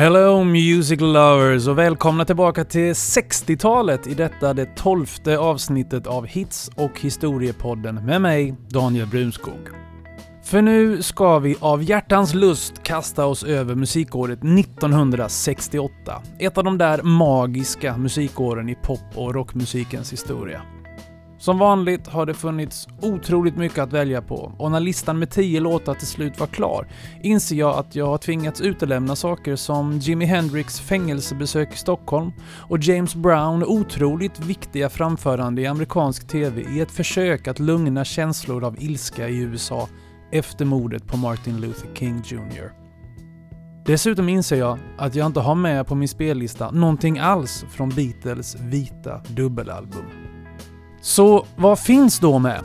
Hello music lovers och välkomna tillbaka till 60-talet i detta det tolfte avsnittet av Hits och historiepodden med mig, Daniel Brunskog. För nu ska vi av hjärtans lust kasta oss över musikåret 1968. Ett av de där magiska musikåren i pop och rockmusikens historia. Som vanligt har det funnits otroligt mycket att välja på och när listan med 10 låtar till slut var klar inser jag att jag har tvingats utelämna saker som Jimi Hendrix fängelsebesök i Stockholm och James Brown otroligt viktiga framförande i amerikansk TV i ett försök att lugna känslor av ilska i USA efter mordet på Martin Luther King Jr. Dessutom inser jag att jag inte har med på min spellista någonting alls från Beatles vita dubbelalbum. Så vad finns då med?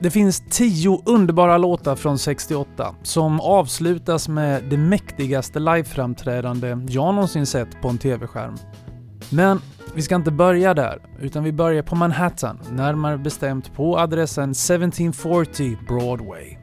Det finns tio underbara låtar från 68 som avslutas med det mäktigaste liveframträdande jag någonsin sett på en TV-skärm. Men vi ska inte börja där, utan vi börjar på Manhattan, närmare bestämt på adressen 1740 Broadway.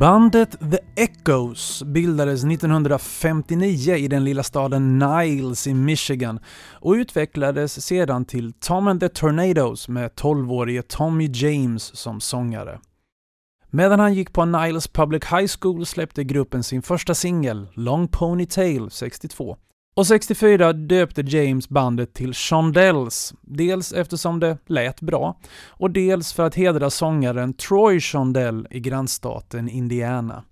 Bandet The Echoes bildades 1959 i den lilla staden Niles i Michigan och utvecklades sedan till Tom and the Tornadoes med 12-årige Tommy James som sångare. Medan han gick på Niles Public High School släppte gruppen sin första singel, Long Ponytail 62. Och 64 döpte James bandet till Shondells, dels eftersom det lät bra och dels för att hedra sångaren Troy Shondell i grannstaten Indiana.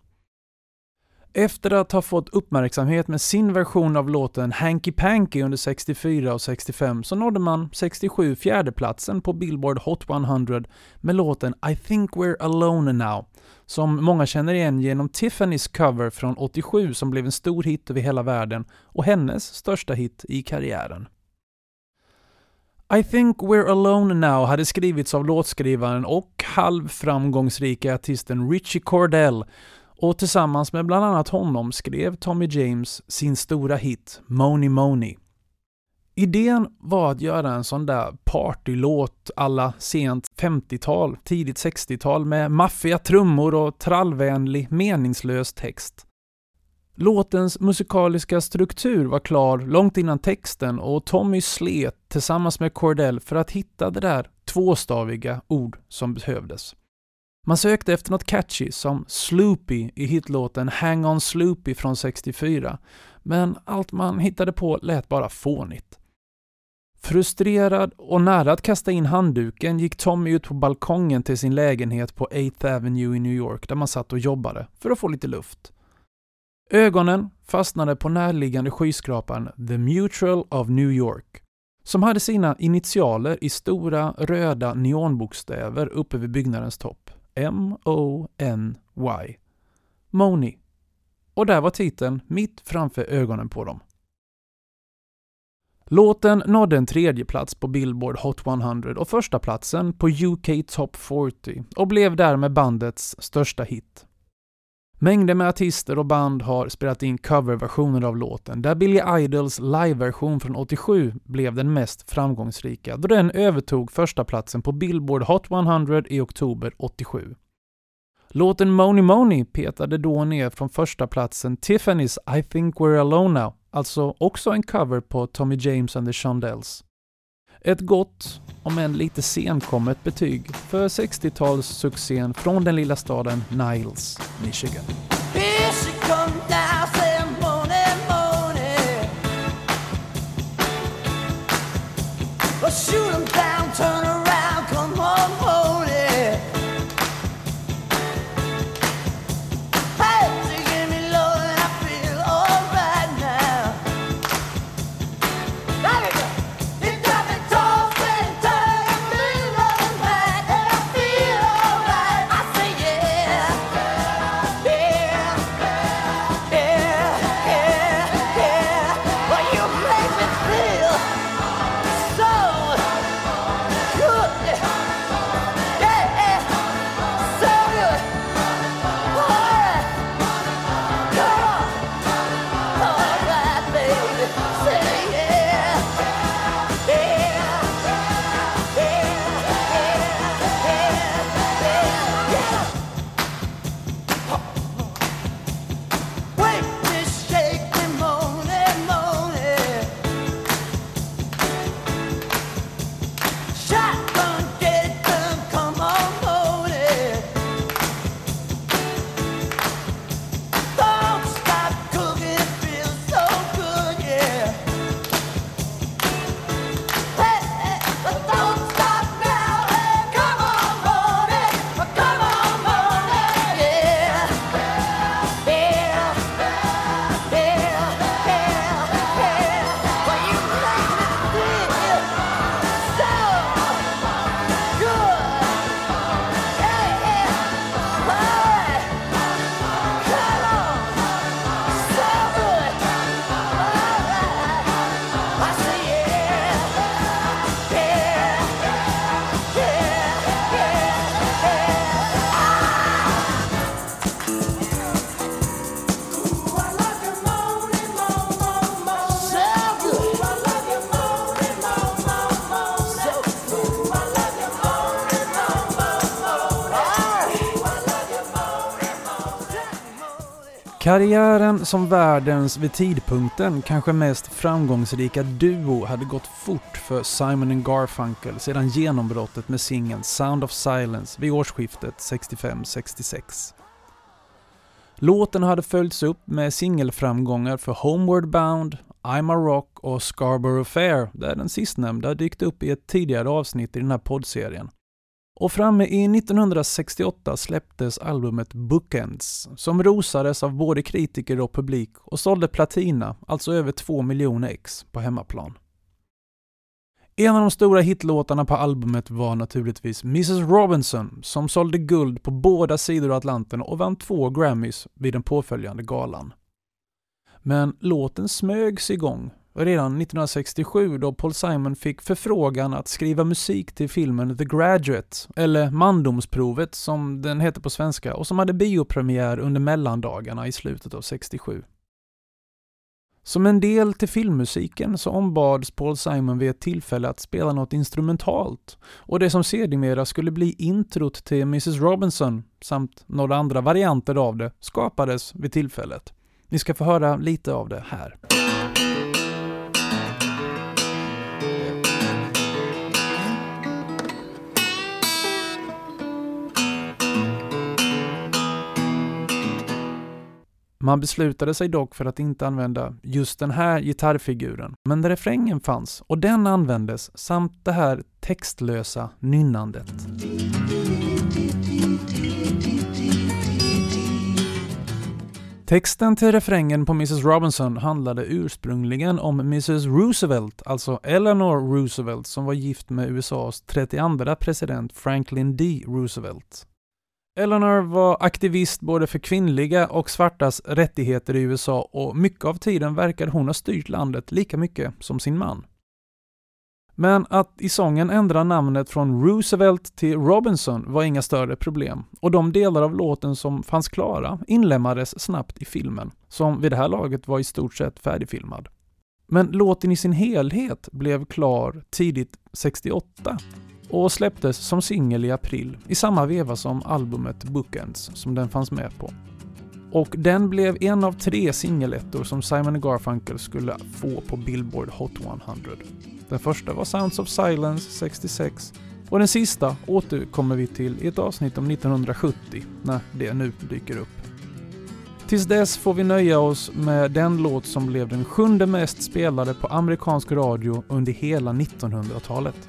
Efter att ha fått uppmärksamhet med sin version av låten Hanky Panky under 64 och 65 så nådde man 67 fjärdeplatsen på Billboard Hot 100 med låten I think we're alone now som många känner igen genom Tiffany's cover från 87 som blev en stor hit över hela världen och hennes största hit i karriären. I think we're alone now hade skrivits av låtskrivaren och halvframgångsrika artisten Richie Cordell och tillsammans med bland annat honom skrev Tommy James sin stora hit Money Money. Idén var att göra en sån där partylåt alla sent 50-tal, tidigt 60-tal med maffiga trummor och trallvänlig, meningslös text. Låtens musikaliska struktur var klar långt innan texten och Tommy slet tillsammans med Cordell för att hitta det där tvåstaviga ord som behövdes. Man sökte efter något catchy som Sloopy i hitlåten Hang On Sloopy från 64, men allt man hittade på lät bara fånigt. Frustrerad och nära att kasta in handduken gick Tommy ut på balkongen till sin lägenhet på 8th Avenue i New York där man satt och jobbade för att få lite luft. Ögonen fastnade på närliggande skyskrapan The Mutual of New York som hade sina initialer i stora röda neonbokstäver uppe vid byggnadens topp. M-O-N-Y. Moni. Och där var titeln mitt framför ögonen på dem. Låten nådde en tredje plats på Billboard Hot 100 och första platsen på UK Top 40 och blev därmed bandets största hit. Mängder med artister och band har spelat in coverversioner av låten, där Billy Idols liveversion från 87 blev den mest framgångsrika, då den övertog första platsen på Billboard Hot 100 i oktober 87. Låten Money Money petade då ner från första platsen Tiffany's I think we're alone now alltså också en cover på Tommy James and the Shondells. Ett gott, om än lite senkommet betyg för 60-talssuccén från den lilla staden Niles, Michigan. Shoot him down, Karriären som världens vid tidpunkten kanske mest framgångsrika duo hade gått fort för Simon Garfunkel sedan genombrottet med singeln Sound of Silence vid årsskiftet 65-66. Låten hade följts upp med singelframgångar för Homeward Bound, I'm a Rock och Scarborough Fair, där den sistnämnda dykt upp i ett tidigare avsnitt i den här poddserien. Och framme i 1968 släpptes albumet Bookends, som rosades av både kritiker och publik och sålde platina, alltså över 2 miljoner ex, på hemmaplan. En av de stora hitlåtarna på albumet var naturligtvis Mrs Robinson, som sålde guld på båda sidor av Atlanten och vann två Grammys vid den påföljande galan. Men låten smögs igång redan 1967 då Paul Simon fick förfrågan att skriva musik till filmen The Graduate, eller Mandomsprovet som den heter på svenska och som hade biopremiär under mellandagarna i slutet av 67. Som en del till filmmusiken så ombads Paul Simon vid ett tillfälle att spela något instrumentalt och det som sedermera skulle bli introt till Mrs Robinson samt några andra varianter av det skapades vid tillfället. Ni ska få höra lite av det här. Man beslutade sig dock för att inte använda just den här gitarrfiguren, men refrängen fanns och den användes samt det här textlösa nynnandet. Texten till refrängen på Mrs Robinson handlade ursprungligen om Mrs Roosevelt, alltså Eleanor Roosevelt som var gift med USAs 32 president Franklin D. Roosevelt. Eleanor var aktivist både för kvinnliga och svartas rättigheter i USA och mycket av tiden verkade hon ha styrt landet lika mycket som sin man. Men att i sången ändra namnet från Roosevelt till Robinson var inga större problem och de delar av låten som fanns klara inlemmades snabbt i filmen, som vid det här laget var i stort sett färdigfilmad. Men låten i sin helhet blev klar tidigt 68 och släpptes som singel i april i samma veva som albumet Bookends som den fanns med på. Och den blev en av tre singelettor som Simon Garfunkel skulle få på Billboard Hot 100. Den första var Sounds of Silence 66 och den sista återkommer vi till i ett avsnitt om 1970 när det nu dyker upp. Tills dess får vi nöja oss med den låt som blev den sjunde mest spelade på amerikansk radio under hela 1900-talet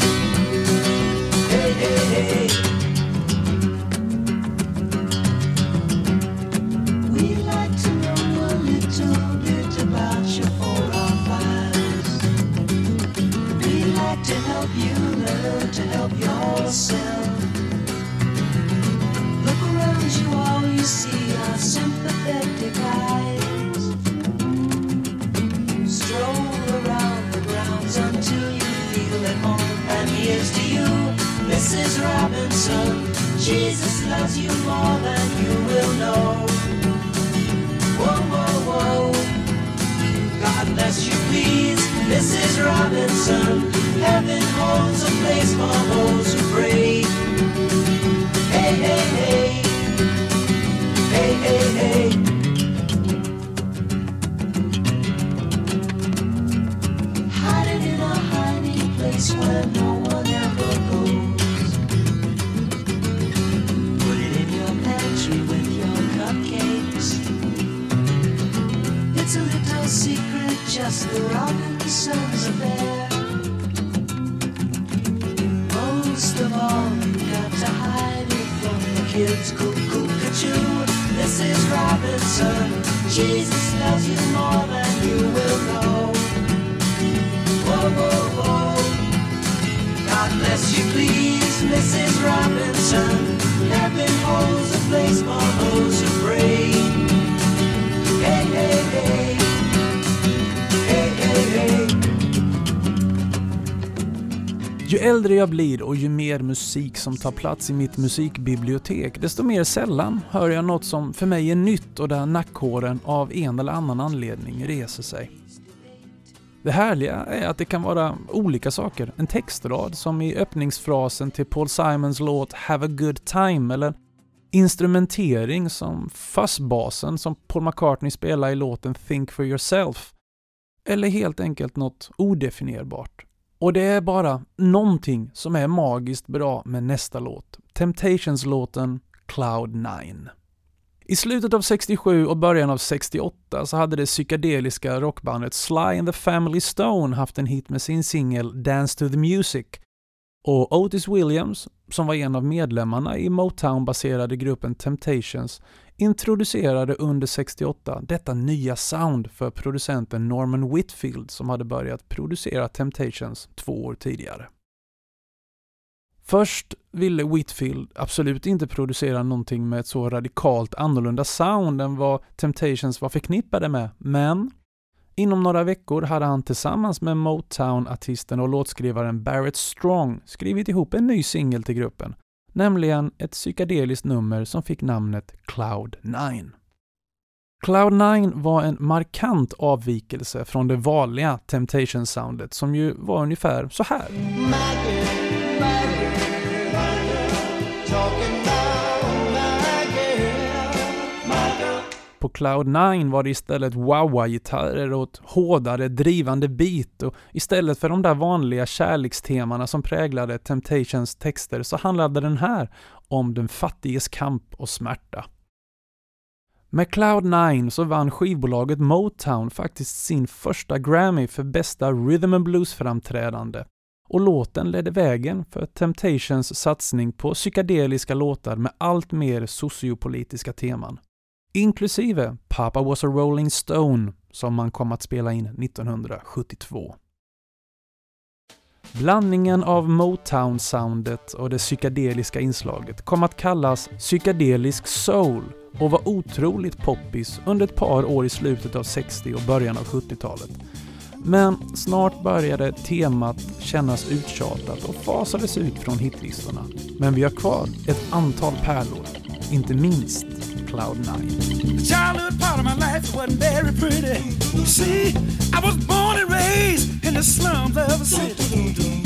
yourself. Look around you, all you see are sympathetic eyes. Stroll around the grounds until you feel at home. And here's to you, Mrs. Robinson. Jesus loves you more than you will know. Whoa, whoa, whoa. God bless you, please, Mrs. Robinson. Heaven holds a place for those just the Robinsons affair. of all, you got to hide it from the kids. Cuckoo, is Robinson. Jesus loves you more than you will know. Whoa, whoa, whoa. God bless you, please, Mrs. Robinson. Heaven holds a place for those who pray. Hey, hey, hey. Ju äldre jag blir och ju mer musik som tar plats i mitt musikbibliotek, desto mer sällan hör jag något som för mig är nytt och där nackhåren av en eller annan anledning reser sig. Det härliga är att det kan vara olika saker. En textrad som i öppningsfrasen till Paul Simons låt “Have a good time” eller instrumentering som fuzzbasen som Paul McCartney spelar i låten “Think for yourself” eller helt enkelt något odefinierbart. Och det är bara någonting som är magiskt bra med nästa låt, Temptations-låten Cloud 9. I slutet av 67 och början av 68 så hade det psykedeliska rockbandet Sly and the Family Stone haft en hit med sin singel Dance to the Music. Och Otis Williams, som var en av medlemmarna i Motown-baserade gruppen Temptations, introducerade under 68 detta nya sound för producenten Norman Whitfield som hade börjat producera Temptations två år tidigare. Först ville Whitfield absolut inte producera någonting med ett så radikalt annorlunda sound än vad Temptations var förknippade med, men inom några veckor hade han tillsammans med Motown-artisten och låtskrivaren Barrett Strong skrivit ihop en ny singel till gruppen, nämligen ett psykedeliskt nummer som fick namnet Cloud 9. Cloud 9 var en markant avvikelse från det vanliga Temptation-soundet som ju var ungefär så här. På Cloud9 var det istället wah-wah-gitarrer och ett hårdare drivande beat och istället för de där vanliga kärlekstemana som präglade Temptations texter så handlade den här om den fattiges kamp och smärta. Med Cloud9 så vann skivbolaget Motown faktiskt sin första Grammy för bästa Rhythm and Blues-framträdande och låten ledde vägen för Temptations satsning på psykedeliska låtar med allt mer sociopolitiska teman. Inklusive Papa was a Rolling Stone som man kom att spela in 1972. Blandningen av Motown-soundet och det psykedeliska inslaget kom att kallas psykedelisk soul och var otroligt poppis under ett par år i slutet av 60 och början av 70-talet men snart började temat kännas uttjatat och fasades ut från hitlistorna. Men vi har kvar ett antal pärlor, inte minst Cloud9. Childhood part of my life wasn't very pretty. You see, I was born and raised in the slums of a city.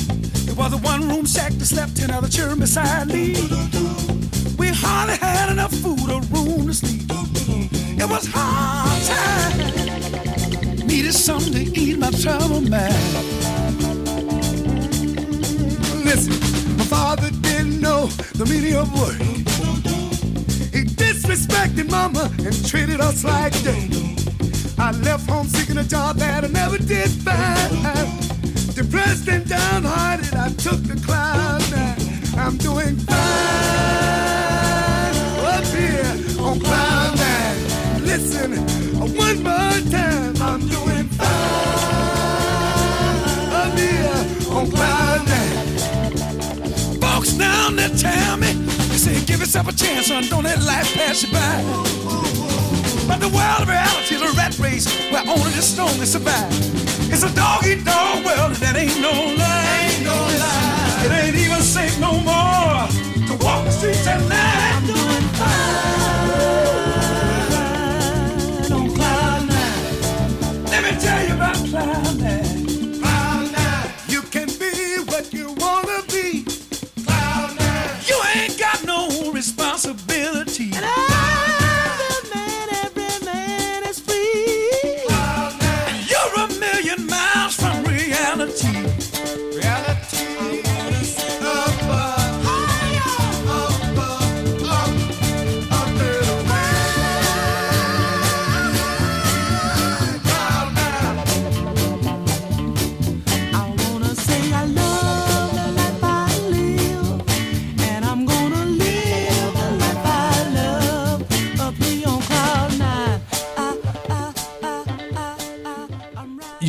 It was a one-room shack that slept ten other children beside me. We hardly had enough food or room to sleep. It was hard time. needed something to ease my trouble man. Listen, my father didn't know the meaning of work. Disrespected mama and treated us like dirt. I left home seeking a job that I never did find. Depressed and downhearted, I took the cloud nine. I'm doing fine give yourself a chance, son, don't let life pass you by. But the world of reality is a rat race where only the strongest survive. It's a dog eat dog world, and that ain't no lie. Ain't no lie. It ain't even safe no more to walk the streets at night.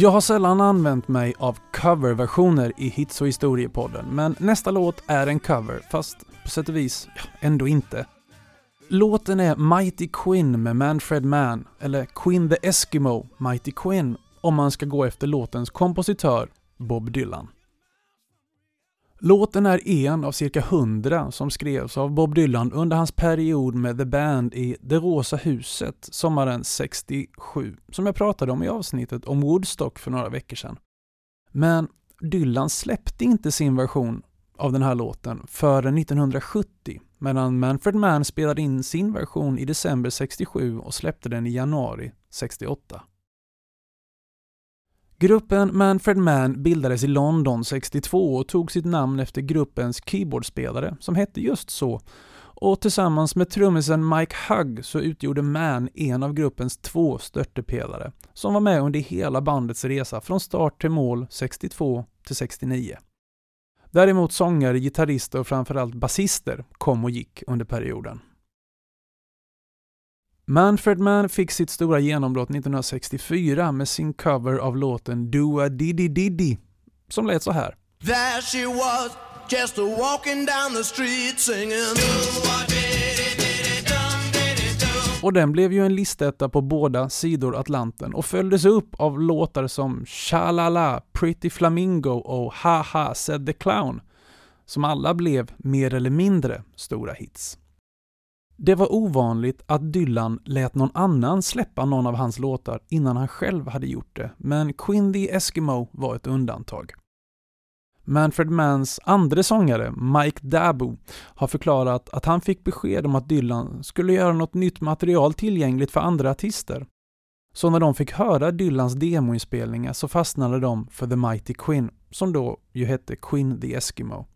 Jag har sällan använt mig av coverversioner i Hits och historiepodden, men nästa låt är en cover, fast på sätt och vis ja, ändå inte. Låten är Mighty Quinn med Manfred Mann, eller Quinn the Eskimo, Mighty Quinn, om man ska gå efter låtens kompositör Bob Dylan. Låten är en av cirka hundra som skrevs av Bob Dylan under hans period med The Band i Det Rosa Huset sommaren 67, som jag pratade om i avsnittet om Woodstock för några veckor sedan. Men Dylan släppte inte sin version av den här låten förrän 1970 medan Manfred Mann spelade in sin version i december 67 och släppte den i januari 68. Gruppen Manfred Mann bildades i London 62 och tog sitt namn efter gruppens keyboardspelare som hette just så och tillsammans med trummisen Mike Hugg så utgjorde Mann en av gruppens två störtepelare som var med under hela bandets resa från start till mål 62 till 69. Däremot sångare, gitarrister och framförallt basister kom och gick under perioden. Manfred Mann fick sitt stora genombrott 1964 med sin cover av låten Dua Diddy Diddy som lät så här. There she was, just walking down the street singing och den blev ju en listetta på båda sidor Atlanten och följdes upp av låtar som Shalala, Pretty Flamingo och Haha said the Clown, som alla blev mer eller mindre stora hits. Det var ovanligt att Dylan lät någon annan släppa någon av hans låtar innan han själv hade gjort det, men Queen the Eskimo var ett undantag. Manfred Manns andre sångare, Mike Dabo, har förklarat att han fick besked om att Dylan skulle göra något nytt material tillgängligt för andra artister. Så när de fick höra Dylans demoinspelningar så fastnade de för The Mighty Queen, som då ju hette Queen the Eskimo.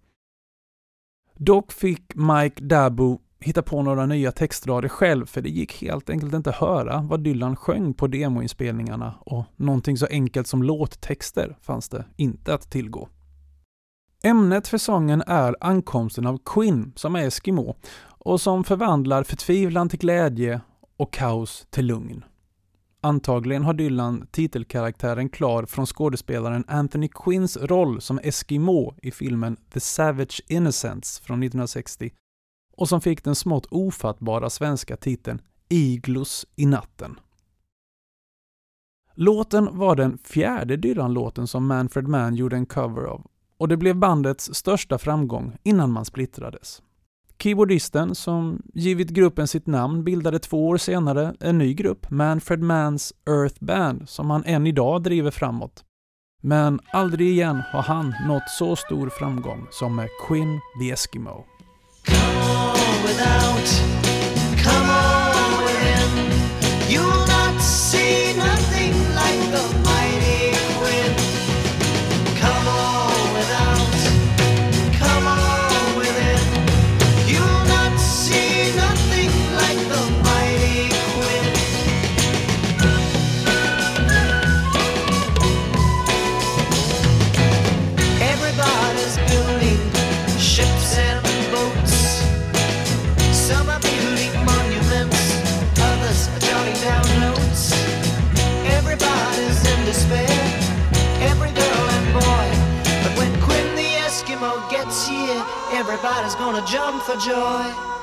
Dock fick Mike Dabo hitta på några nya textrader själv för det gick helt enkelt inte höra vad Dylan sjöng på demoinspelningarna och någonting så enkelt som låttexter fanns det inte att tillgå. Ämnet för sången är ankomsten av Quinn, som är Eskimo, och som förvandlar förtvivlan till glädje och kaos till lugn. Antagligen har Dylan titelkaraktären klar från skådespelaren Anthony Quinns roll som Eskimo i filmen The Savage Innocents från 1960 och som fick den smått ofattbara svenska titeln Iglus i natten. Låten var den fjärde Dylan-låten som Manfred Mann gjorde en cover av och det blev bandets största framgång innan man splittrades. Keyboardisten, som givit gruppen sitt namn, bildade två år senare en ny grupp, Manfred Manns Earth Band, som han än idag driver framåt. Men aldrig igen har han nått så stor framgång som med Quinn the Eskimo. Come on without, come on within. You'll everybody's gonna jump for joy.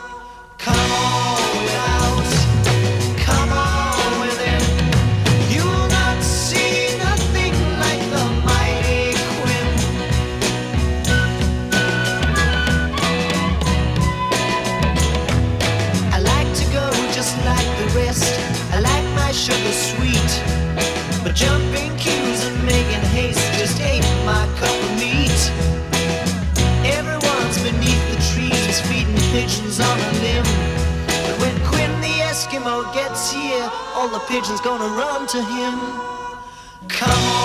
All the pigeons gonna run to him. Come on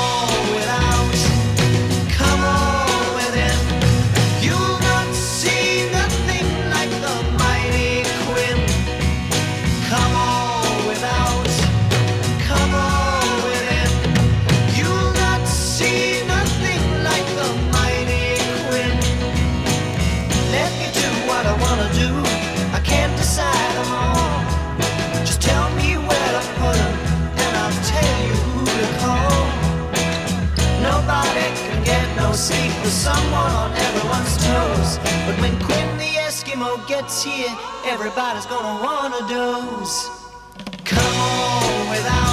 gets here, everybody's gonna wanna doze. Come on without.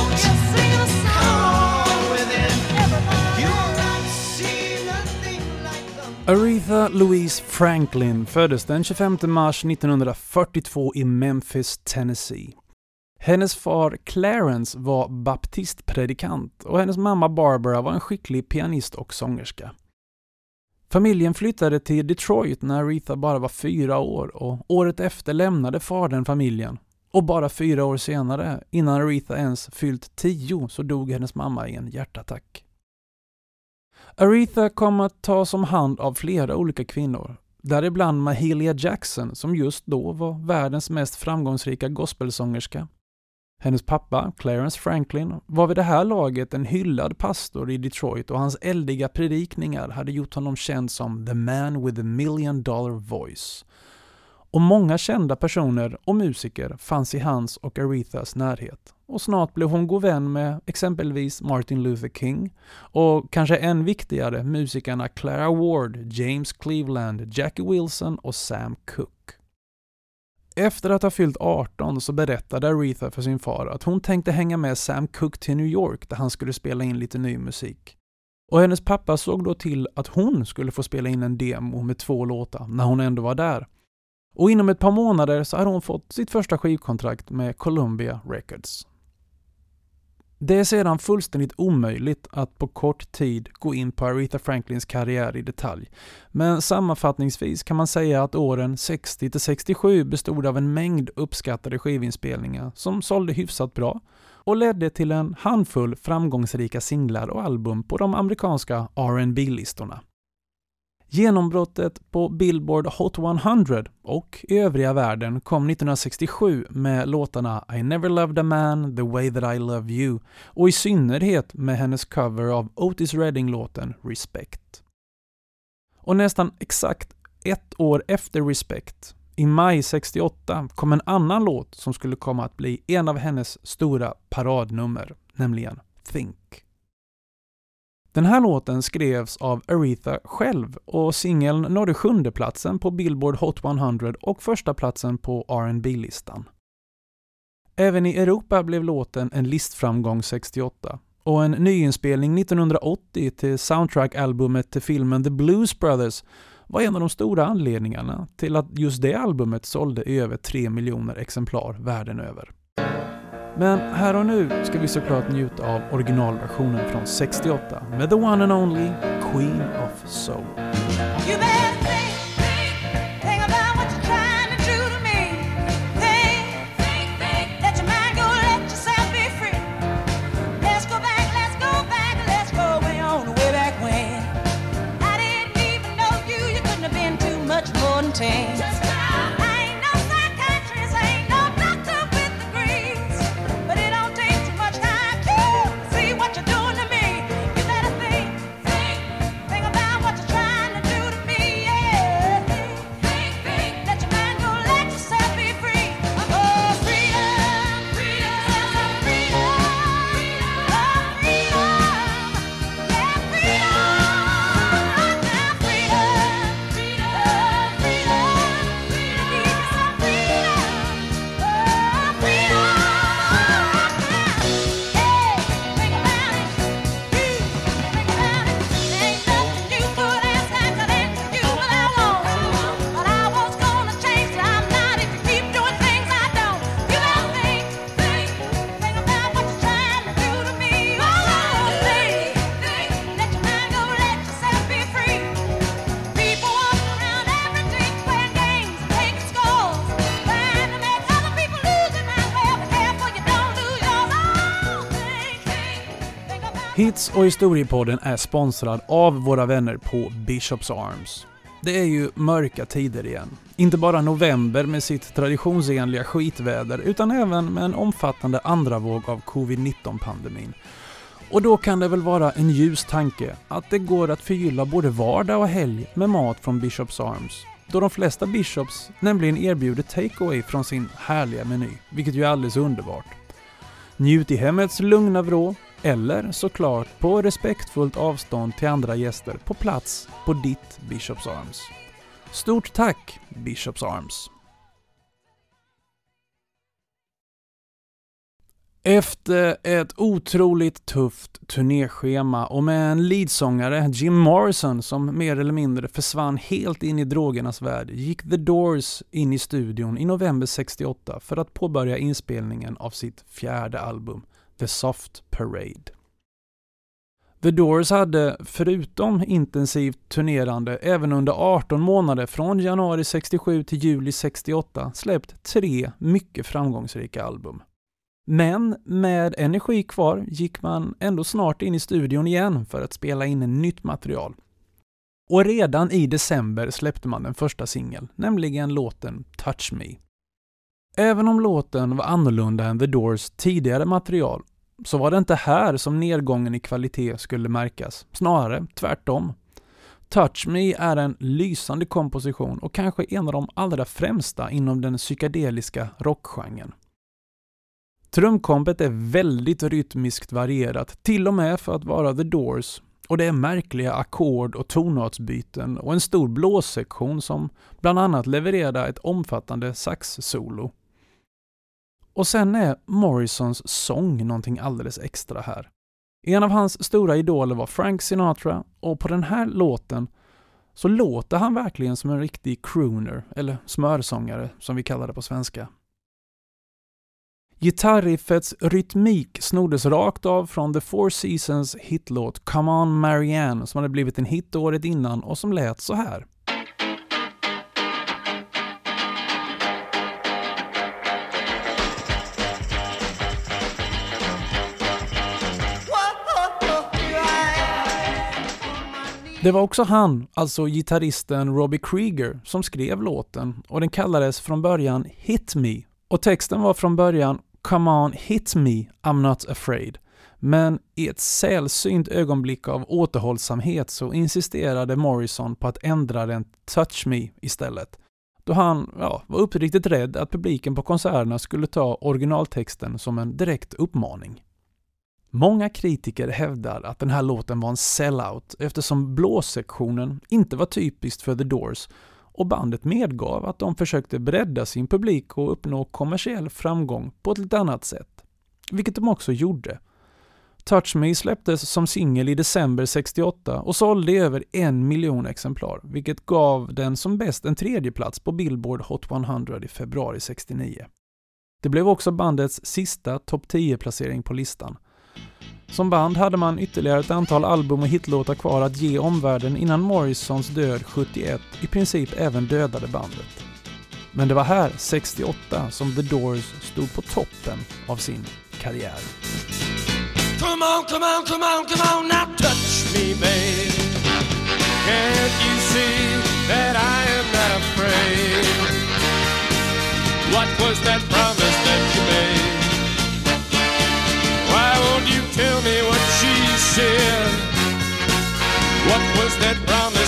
Aretha Louise Franklin föddes den 25 mars 1942 i Memphis, Tennessee. Hennes far Clarence var baptistpredikant och hennes mamma Barbara var en skicklig pianist och sångerska. Familjen flyttade till Detroit när Aretha bara var fyra år och året efter lämnade fadern familjen. Och bara fyra år senare, innan Aretha ens fyllt tio, så dog hennes mamma i en hjärtattack. Aretha kom att tas om hand av flera olika kvinnor, däribland Mahalia Jackson som just då var världens mest framgångsrika gospelsångerska. Hennes pappa, Clarence Franklin, var vid det här laget en hyllad pastor i Detroit och hans eldiga predikningar hade gjort honom känd som “the man with a million dollar voice”. Och många kända personer och musiker fanns i hans och Arethas närhet. Och snart blev hon god vän med exempelvis Martin Luther King och kanske än viktigare musikerna Clara Ward, James Cleveland, Jackie Wilson och Sam Cooke. Efter att ha fyllt 18 så berättade Aretha för sin far att hon tänkte hänga med Sam Cooke till New York där han skulle spela in lite ny musik. Och hennes pappa såg då till att hon skulle få spela in en demo med två låtar när hon ändå var där. Och inom ett par månader så hade hon fått sitt första skivkontrakt med Columbia Records. Det är sedan fullständigt omöjligt att på kort tid gå in på Aretha Franklins karriär i detalj. Men sammanfattningsvis kan man säga att åren 60 67 bestod av en mängd uppskattade skivinspelningar som sålde hyfsat bra och ledde till en handfull framgångsrika singlar och album på de amerikanska rb listorna Genombrottet på Billboard Hot 100 och i övriga världen kom 1967 med låtarna I never loved a man the way that I love you och i synnerhet med hennes cover av Otis Redding-låten Respect. Och nästan exakt ett år efter Respect, i maj 68, kom en annan låt som skulle komma att bli en av hennes stora paradnummer, nämligen Think. Den här låten skrevs av Aretha själv och singeln nådde sjunde platsen på Billboard Hot 100 och första platsen på rb listan Även i Europa blev låten en listframgång 68 och en nyinspelning 1980 till soundtrack-albumet till filmen The Blues Brothers var en av de stora anledningarna till att just det albumet sålde i över 3 miljoner exemplar världen över. Men här och nu ska vi såklart njuta av originalversionen från 68 med the one and only Queen of Soul. Plats och historiepodden är sponsrad av våra vänner på Bishops Arms. Det är ju mörka tider igen. Inte bara november med sitt traditionsenliga skitväder utan även med en omfattande andra våg av covid-19-pandemin. Och då kan det väl vara en ljus tanke att det går att förgylla både vardag och helg med mat från Bishops Arms. Då de flesta Bishops nämligen erbjuder takeaway från sin härliga meny, vilket ju är alldeles underbart. Njut i hemmets lugna vrå eller såklart på respektfullt avstånd till andra gäster på plats på ditt Bishops Arms. Stort tack Bishops Arms! Efter ett otroligt tufft turnéschema och med en leadsångare, Jim Morrison, som mer eller mindre försvann helt in i drogernas värld, gick The Doors in i studion i november 68 för att påbörja inspelningen av sitt fjärde album, The Soft Parade. The Doors hade, förutom intensivt turnerande, även under 18 månader från januari 67 till juli 68 släppt tre mycket framgångsrika album. Men med energi kvar gick man ändå snart in i studion igen för att spela in nytt material. Och redan i december släppte man den första singeln, nämligen låten Touch Me. Även om låten var annorlunda än The Doors tidigare material så var det inte här som nedgången i kvalitet skulle märkas, snarare tvärtom. Touch Me är en lysande komposition och kanske en av de allra främsta inom den psykedeliska rockgenren. Trumkompet är väldigt rytmiskt varierat, till och med för att vara The Doors, och det är märkliga ackord och tonartsbyten och en stor blåssektion som bland annat levererar ett omfattande saxsolo. Och sen är Morrisons sång någonting alldeles extra här. En av hans stora idoler var Frank Sinatra och på den här låten så låter han verkligen som en riktig crooner, eller smörsångare som vi kallar det på svenska. Gitarriffets rytmik snoddes rakt av från The Four Seasons hitlåt Come On Marianne som hade blivit en hit året innan och som lät så här. Det var också han, alltså gitarristen Robbie Krieger, som skrev låten och den kallades från början Hit Me och texten var från början Come on, hit me, I'm not afraid. Men i ett sällsynt ögonblick av återhållsamhet så insisterade Morrison på att ändra den Touch Me istället. Då han ja, var uppriktigt rädd att publiken på konserterna skulle ta originaltexten som en direkt uppmaning. Många kritiker hävdar att den här låten var en sellout eftersom blåssektionen inte var typiskt för The Doors och bandet medgav att de försökte bredda sin publik och uppnå kommersiell framgång på ett lite annat sätt. Vilket de också gjorde. Touch Me släpptes som singel i december 68 och sålde över en miljon exemplar, vilket gav den som bäst en tredjeplats på Billboard Hot 100 i februari 69. Det blev också bandets sista topp 10-placering på listan som band hade man ytterligare ett antal album och hitlåtar kvar att ge omvärlden innan Morrisons död 71 i princip även dödade bandet. Men det var här, 68, som The Doors stod på toppen av sin karriär. Come on, come on, come on, come on, now touch me babe Can't you see that I am not afraid What was that promise that tell me what she said? What was that promise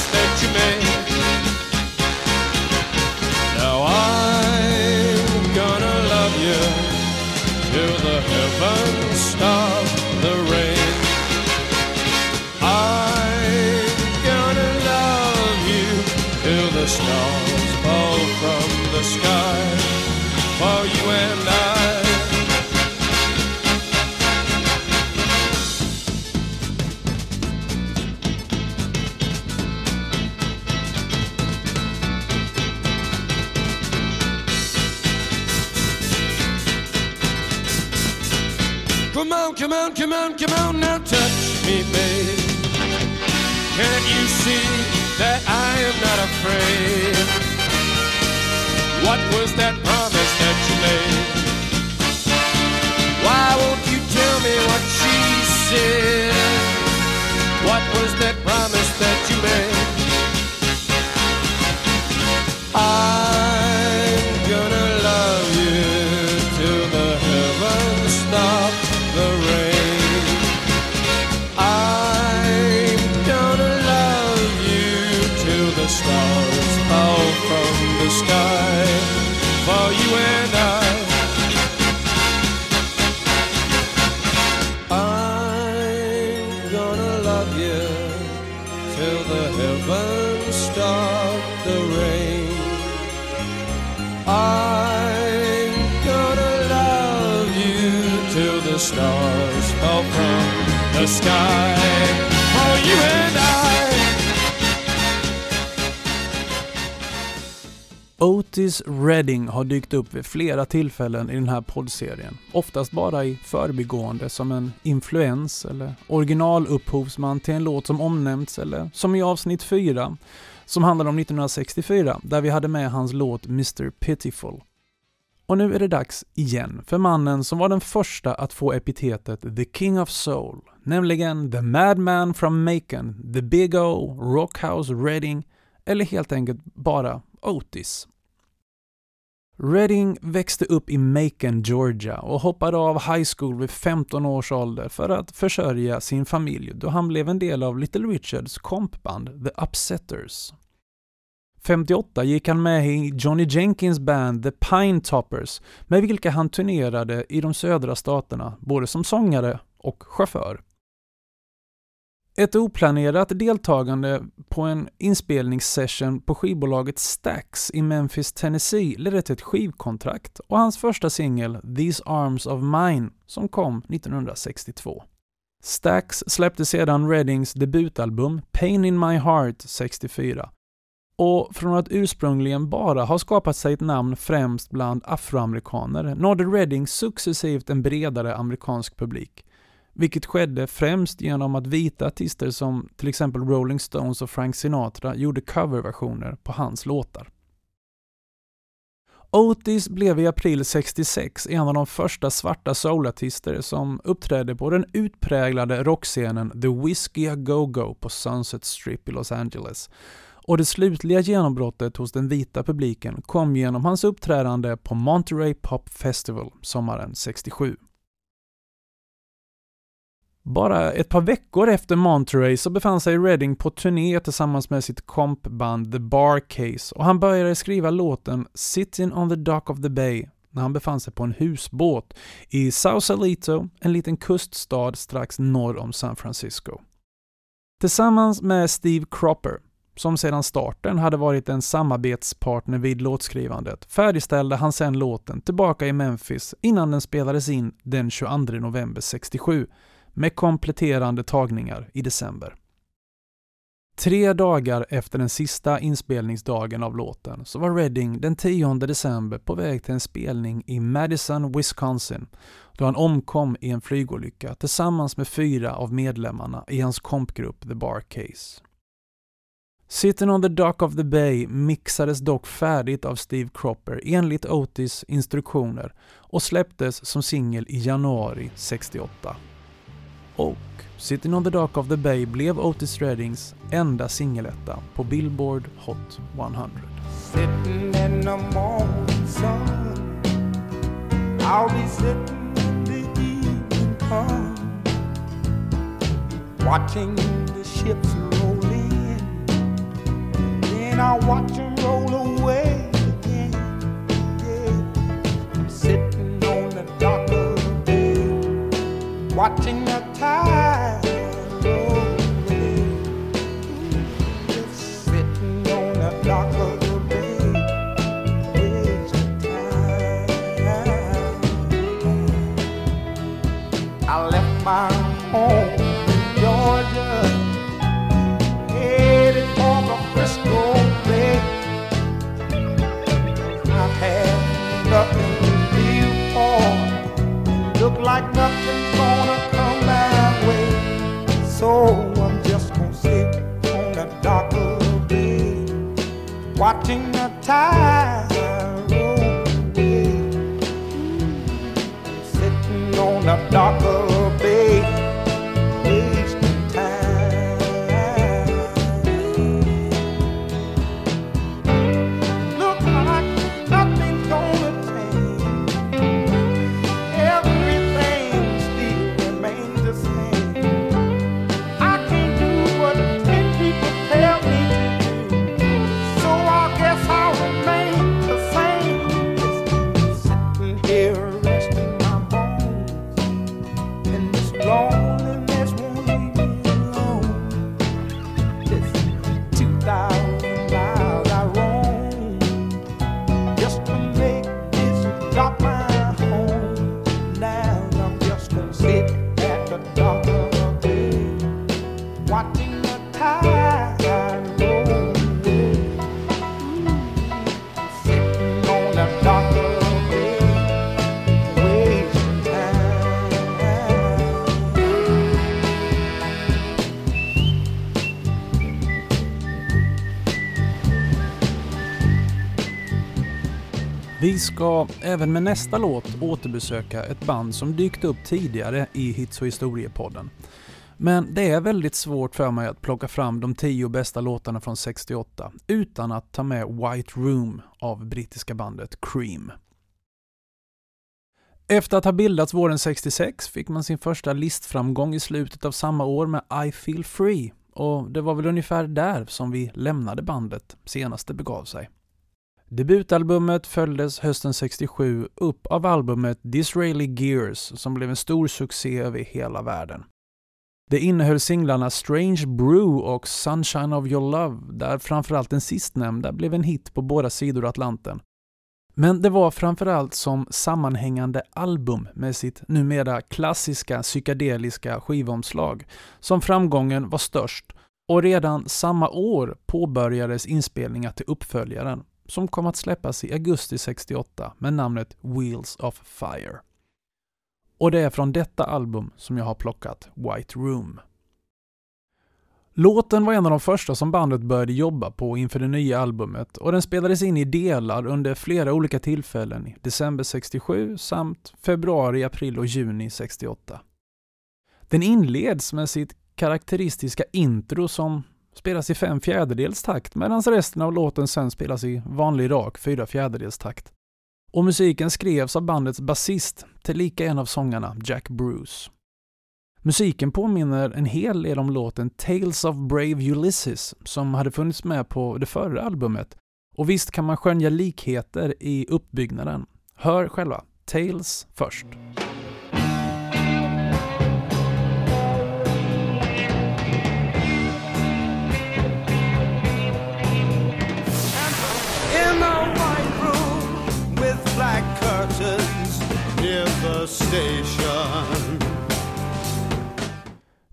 the stars fell from the sky for you and I. Otis Redding har dykt upp vid flera tillfällen i den här poddserien. Oftast bara i förbigående som en influens eller originalupphovsman till en låt som omnämnts eller som i avsnitt 4 som handlar om 1964 där vi hade med hans låt Mr Pitiful. Och nu är det dags igen för mannen som var den första att få epitetet The King of Soul, nämligen The Madman from Macon, The Big O, Rockhouse Redding eller helt enkelt bara Otis. Redding växte upp i Macon, Georgia och hoppade av high school vid 15 års ålder för att försörja sin familj då han blev en del av Little Richards kompband The Upsetters. 58 gick han med i Johnny Jenkins band The Pine Toppers med vilka han turnerade i de södra staterna både som sångare och chaufför. Ett oplanerat deltagande på en inspelningssession på skivbolaget Stax i Memphis, Tennessee ledde till ett skivkontrakt och hans första singel These Arms of Mine som kom 1962. Stax släppte sedan Reddings debutalbum Pain in My Heart 64 och från att ursprungligen bara ha skapat sig ett namn främst bland afroamerikaner nådde Redding successivt en bredare amerikansk publik vilket skedde främst genom att vita artister som till exempel Rolling Stones och Frank Sinatra gjorde coverversioner på hans låtar. Otis blev i april 66 en av de första svarta soulartister som uppträdde på den utpräglade rockscenen The Whiskey A Go-Go på Sunset Strip i Los Angeles. Och det slutliga genombrottet hos den vita publiken kom genom hans uppträdande på Monterey Pop Festival sommaren 67. Bara ett par veckor efter Monterey så befann sig Redding på turné tillsammans med sitt kompband The Bar Case och han började skriva låten “Sitting on the Dock of the Bay” när han befann sig på en husbåt i Sausalito, en liten kuststad strax norr om San Francisco. Tillsammans med Steve Cropper, som sedan starten hade varit en samarbetspartner vid låtskrivandet, färdigställde han sedan låten tillbaka i Memphis innan den spelades in den 22 november 67 med kompletterande tagningar i december. Tre dagar efter den sista inspelningsdagen av låten så var Redding den 10 december på väg till en spelning i Madison, Wisconsin då han omkom i en flygolycka tillsammans med fyra av medlemmarna i hans kompgrupp The Bar Case. Sitting on the Dock of the Bay mixades dock färdigt av Steve Cropper enligt Otis instruktioner och släpptes som singel i januari 68 och Sitting on the Dock of the Bay blev Otis Reddings enda singeletta på Billboard Hot 100. Sitting in the morning sun. I'll be sitting in the evening come Watching the ships roll Then I'll watch them roll away again. I'm sitting on the dock of the bay Watching the tide ska även med nästa låt återbesöka ett band som dykt upp tidigare i Hits och historiepodden. Men det är väldigt svårt för mig att plocka fram de tio bästa låtarna från 68 utan att ta med White Room av brittiska bandet Cream. Efter att ha bildats våren 66 fick man sin första listframgång i slutet av samma år med I Feel Free och det var väl ungefär där som vi lämnade bandet senast det begav sig. Debutalbumet följdes hösten 67 upp av albumet Disraeli Gears som blev en stor succé över hela världen. Det innehöll singlarna Strange Brew och Sunshine of Your Love, där framförallt den sistnämnda blev en hit på båda sidor Atlanten. Men det var framförallt som sammanhängande album med sitt numera klassiska psykedeliska skivomslag som framgången var störst och redan samma år påbörjades inspelningar till uppföljaren som kom att släppas i augusti 68 med namnet Wheels of Fire. Och det är från detta album som jag har plockat White Room. Låten var en av de första som bandet började jobba på inför det nya albumet och den spelades in i delar under flera olika tillfällen i december 67 samt februari, april och juni 68. Den inleds med sitt karaktäristiska intro som spelas i fem fjärdedels takt medan resten av låten sen spelas i vanlig rak fyra fjärdedels takt. Och musiken skrevs av bandets basist, tillika en av sångarna, Jack Bruce. Musiken påminner en hel del om låten Tales of Brave Ulysses som hade funnits med på det förra albumet. Och visst kan man skönja likheter i uppbyggnaden. Hör själva Tales först. Station.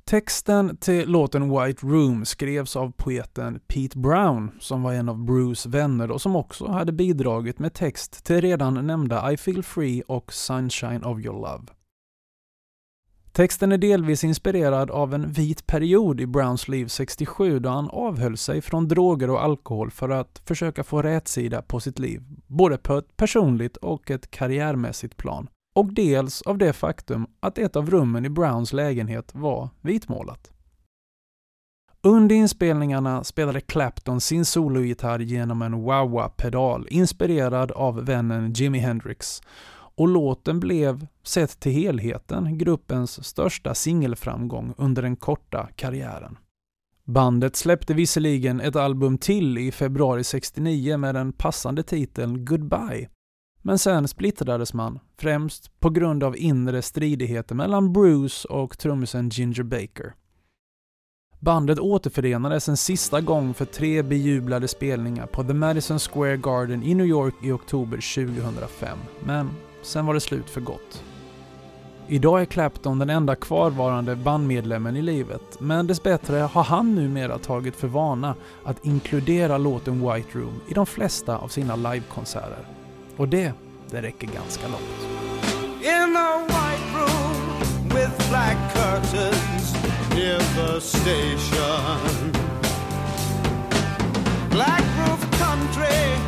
Texten till låten White Room skrevs av poeten Pete Brown som var en av Bruce vänner och som också hade bidragit med text till redan nämnda I Feel Free och Sunshine of Your Love. Texten är delvis inspirerad av en vit period i Browns liv 67 då han avhöll sig från droger och alkohol för att försöka få rätsida på sitt liv, både på ett personligt och ett karriärmässigt plan. Och dels av det faktum att ett av rummen i Browns lägenhet var vitmålat. Under inspelningarna spelade Clapton sin sologitarr genom en wah-wah-pedal inspirerad av vännen Jimi Hendrix och låten blev, sett till helheten, gruppens största singelframgång under den korta karriären. Bandet släppte visserligen ett album till i februari 69 med den passande titeln Goodbye, men sen splittrades man, främst på grund av inre stridigheter mellan Bruce och trummisen Ginger Baker. Bandet återförenades en sista gång för tre bejublade spelningar på The Madison Square Garden i New York i oktober 2005, men sen var det slut för gott. Idag är Clapton den enda kvarvarande bandmedlemmen i livet, men dessbättre har han numera tagit för vana att inkludera låten White Room i de flesta av sina livekonserter. Och det, det räcker ganska långt. In a white room with black curtains near the station. Black roof country,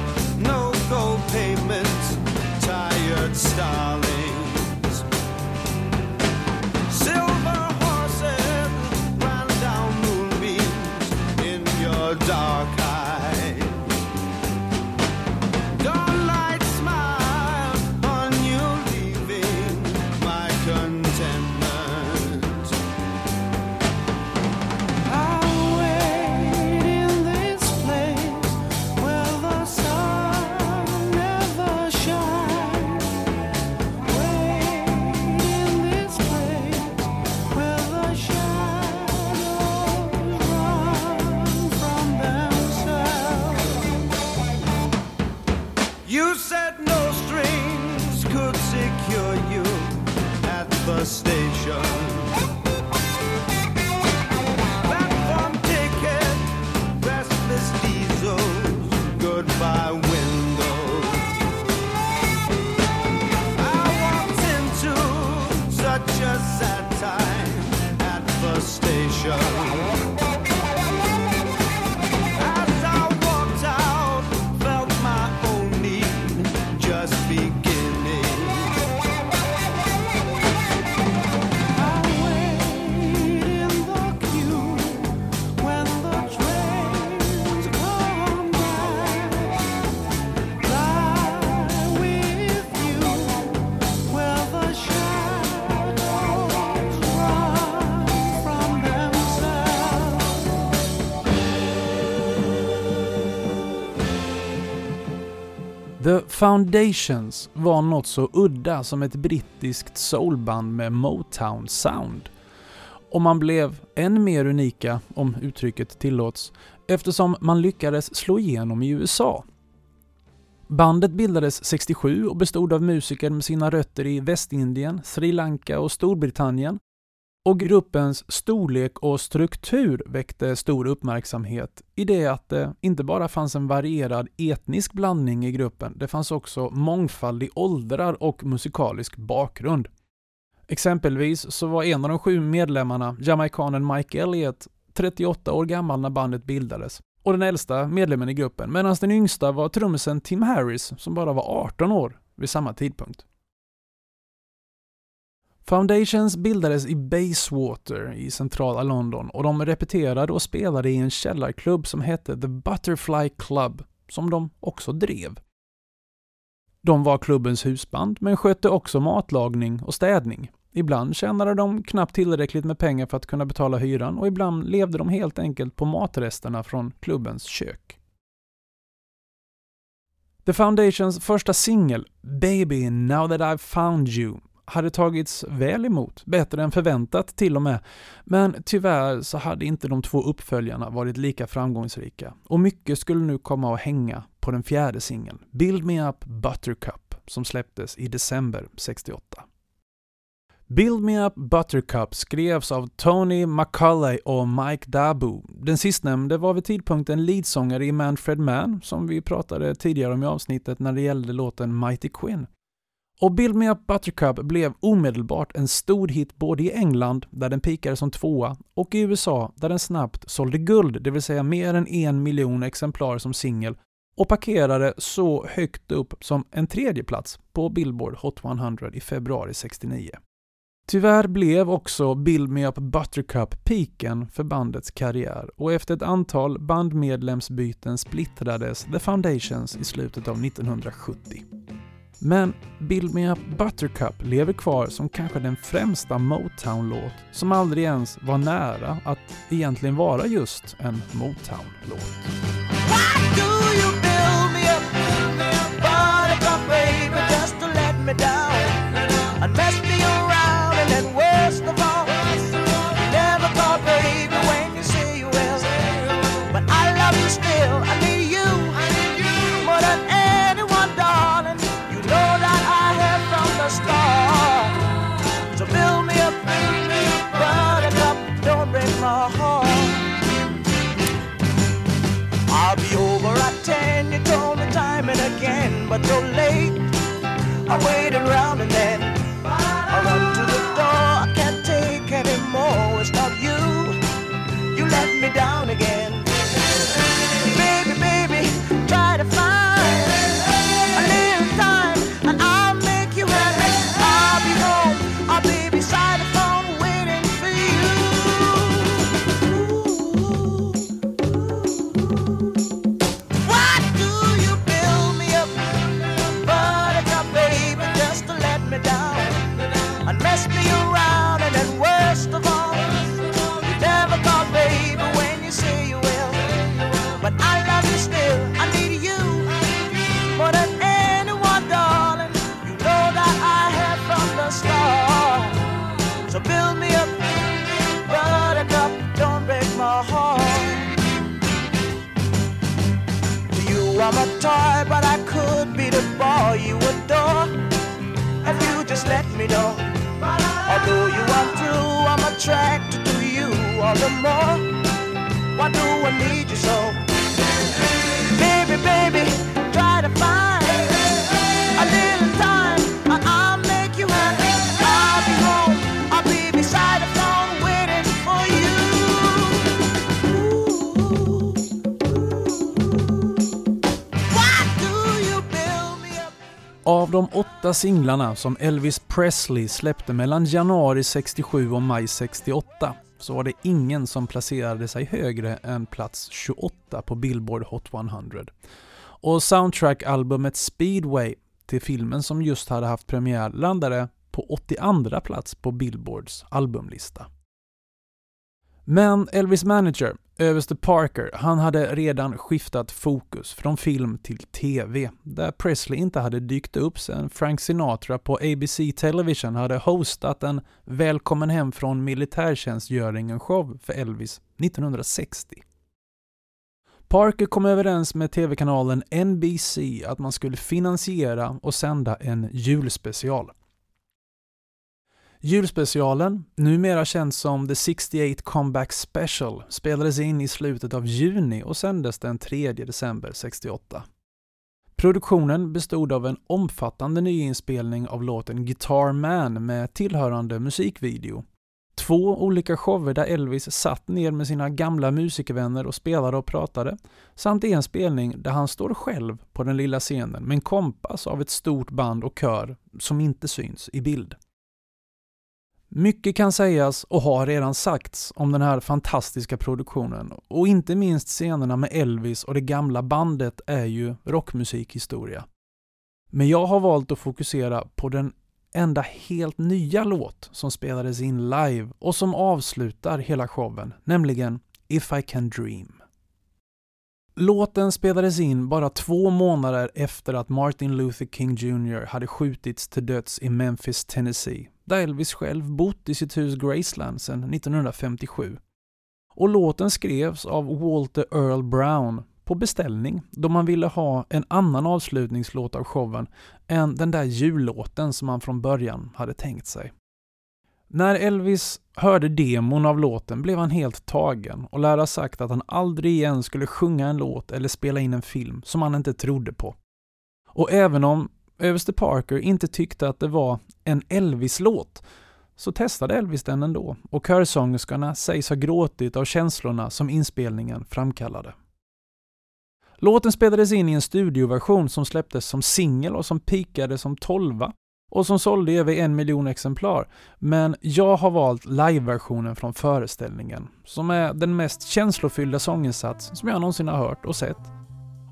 the station. Platform ticket, goodbye. I walked into such a sad time at the station. Foundations var något så udda som ett brittiskt soulband med Motown-sound. Och man blev än mer unika, om uttrycket tillåts, eftersom man lyckades slå igenom i USA. Bandet bildades 67 och bestod av musiker med sina rötter i Västindien, Sri Lanka och Storbritannien. Och gruppens storlek och struktur väckte stor uppmärksamhet i det att det inte bara fanns en varierad etnisk blandning i gruppen, det fanns också mångfald i åldrar och musikalisk bakgrund. Exempelvis så var en av de sju medlemmarna, jamaikanen Mike Elliott, 38 år gammal när bandet bildades och den äldsta medlemmen i gruppen, medan den yngsta var trummisen Tim Harris som bara var 18 år vid samma tidpunkt. Foundations bildades i Bayswater i centrala London och de repeterade och spelade i en källarklubb som hette The Butterfly Club, som de också drev. De var klubbens husband, men skötte också matlagning och städning. Ibland tjänade de knappt tillräckligt med pengar för att kunna betala hyran och ibland levde de helt enkelt på matresterna från klubbens kök. The Foundations första singel, Baby Now That I've Found You, hade tagits väl emot, bättre än förväntat till och med. Men tyvärr så hade inte de två uppföljarna varit lika framgångsrika och mycket skulle nu komma att hänga på den fjärde singeln, Build Me Up Buttercup, som släpptes i december 68. Build Me Up Buttercup skrevs av Tony McCulley och Mike Dabu. Den sistnämnde var vid tidpunkten leadsångare i Manfred Mann, som vi pratade tidigare om i avsnittet när det gällde låten Mighty Quinn. Och Build Me Up Buttercup blev omedelbart en stor hit både i England, där den pikade som tvåa, och i USA, där den snabbt sålde guld, det vill säga mer än en miljon exemplar som singel, och parkerade så högt upp som en tredje plats på Billboard Hot 100 i februari 69. Tyvärr blev också Build Me Up Buttercup piken för bandets karriär och efter ett antal bandmedlemsbyten splittrades The Foundations i slutet av 1970. Men Build Me Up Buttercup lever kvar som kanske den främsta Motown-låt som aldrig ens var nära att egentligen vara just en Motown-låt. Why toy, but I could be the boy you adore. If you just let me know. Although you are true, I'm attracted to you all the more. Why do I need you so? Av de åtta singlarna som Elvis Presley släppte mellan januari 67 och maj 68 så var det ingen som placerade sig högre än plats 28 på Billboard Hot 100. Och soundtrack-albumet Speedway till filmen som just hade haft premiär landade på 82 plats på Billboards albumlista. Men Elvis manager, överste Parker, han hade redan skiftat fokus från film till TV, där Presley inte hade dykt upp sedan Frank Sinatra på ABC Television hade hostat en Välkommen hem från militärtjänstgöringen-show för Elvis 1960. Parker kom överens med TV-kanalen NBC att man skulle finansiera och sända en julspecial. Julspecialen, numera känd som The 68 Comeback Special, spelades in i slutet av juni och sändes den 3 december 68. Produktionen bestod av en omfattande nyinspelning av låten Guitar Man med tillhörande musikvideo. Två olika shower där Elvis satt ner med sina gamla musikervänner och spelade och pratade, samt en spelning där han står själv på den lilla scenen men kompas av ett stort band och kör som inte syns i bild. Mycket kan sägas och har redan sagts om den här fantastiska produktionen och inte minst scenerna med Elvis och det gamla bandet är ju rockmusikhistoria. Men jag har valt att fokusera på den enda helt nya låt som spelades in live och som avslutar hela showen, nämligen If I Can Dream. Låten spelades in bara två månader efter att Martin Luther King Jr hade skjutits till döds i Memphis, Tennessee, där Elvis själv bott i sitt hus Graceland sedan 1957. Och låten skrevs av Walter Earl Brown på beställning då man ville ha en annan avslutningslåt av showen än den där jullåten som man från början hade tänkt sig. När Elvis hörde demon av låten blev han helt tagen och lär ha sagt att han aldrig igen skulle sjunga en låt eller spela in en film som han inte trodde på. Och även om överste Parker inte tyckte att det var en Elvis-låt så testade Elvis den ändå och körsångerskorna sägs ha gråtit av känslorna som inspelningen framkallade. Låten spelades in i en studioversion som släpptes som singel och som pikade som tolva och som sålde över en miljon exemplar. Men jag har valt liveversionen från föreställningen, som är den mest känslofyllda sånginsats som jag någonsin har hört och sett.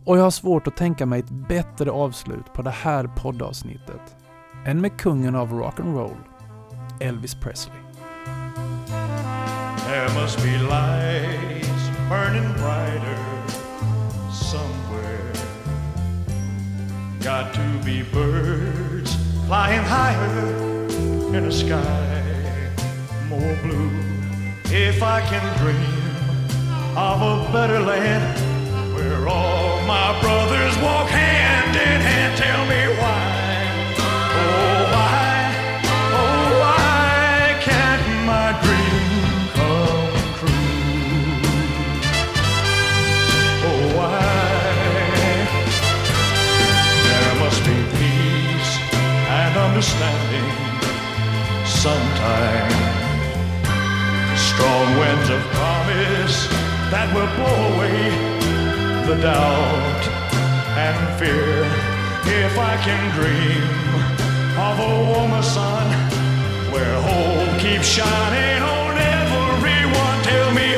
Och jag har svårt att tänka mig ett bättre avslut på det här poddavsnittet än med kungen av rock'n'roll, Elvis Presley. There must be lights burning brighter somewhere. Got to be birds flying higher in a sky more blue. If I can dream of a better land where all my brothers walk hand in hand, tell me why. Oh, why, oh, why can't my dream come true? Oh, why? There must be peace and understanding sometime. Strong winds of promise that will blow away the doubt and fear. If I can dream of a warmer sun where hope keeps shining on everyone, tell me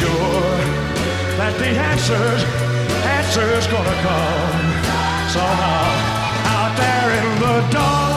sure that the answers, answers gonna come somehow out there in the dark.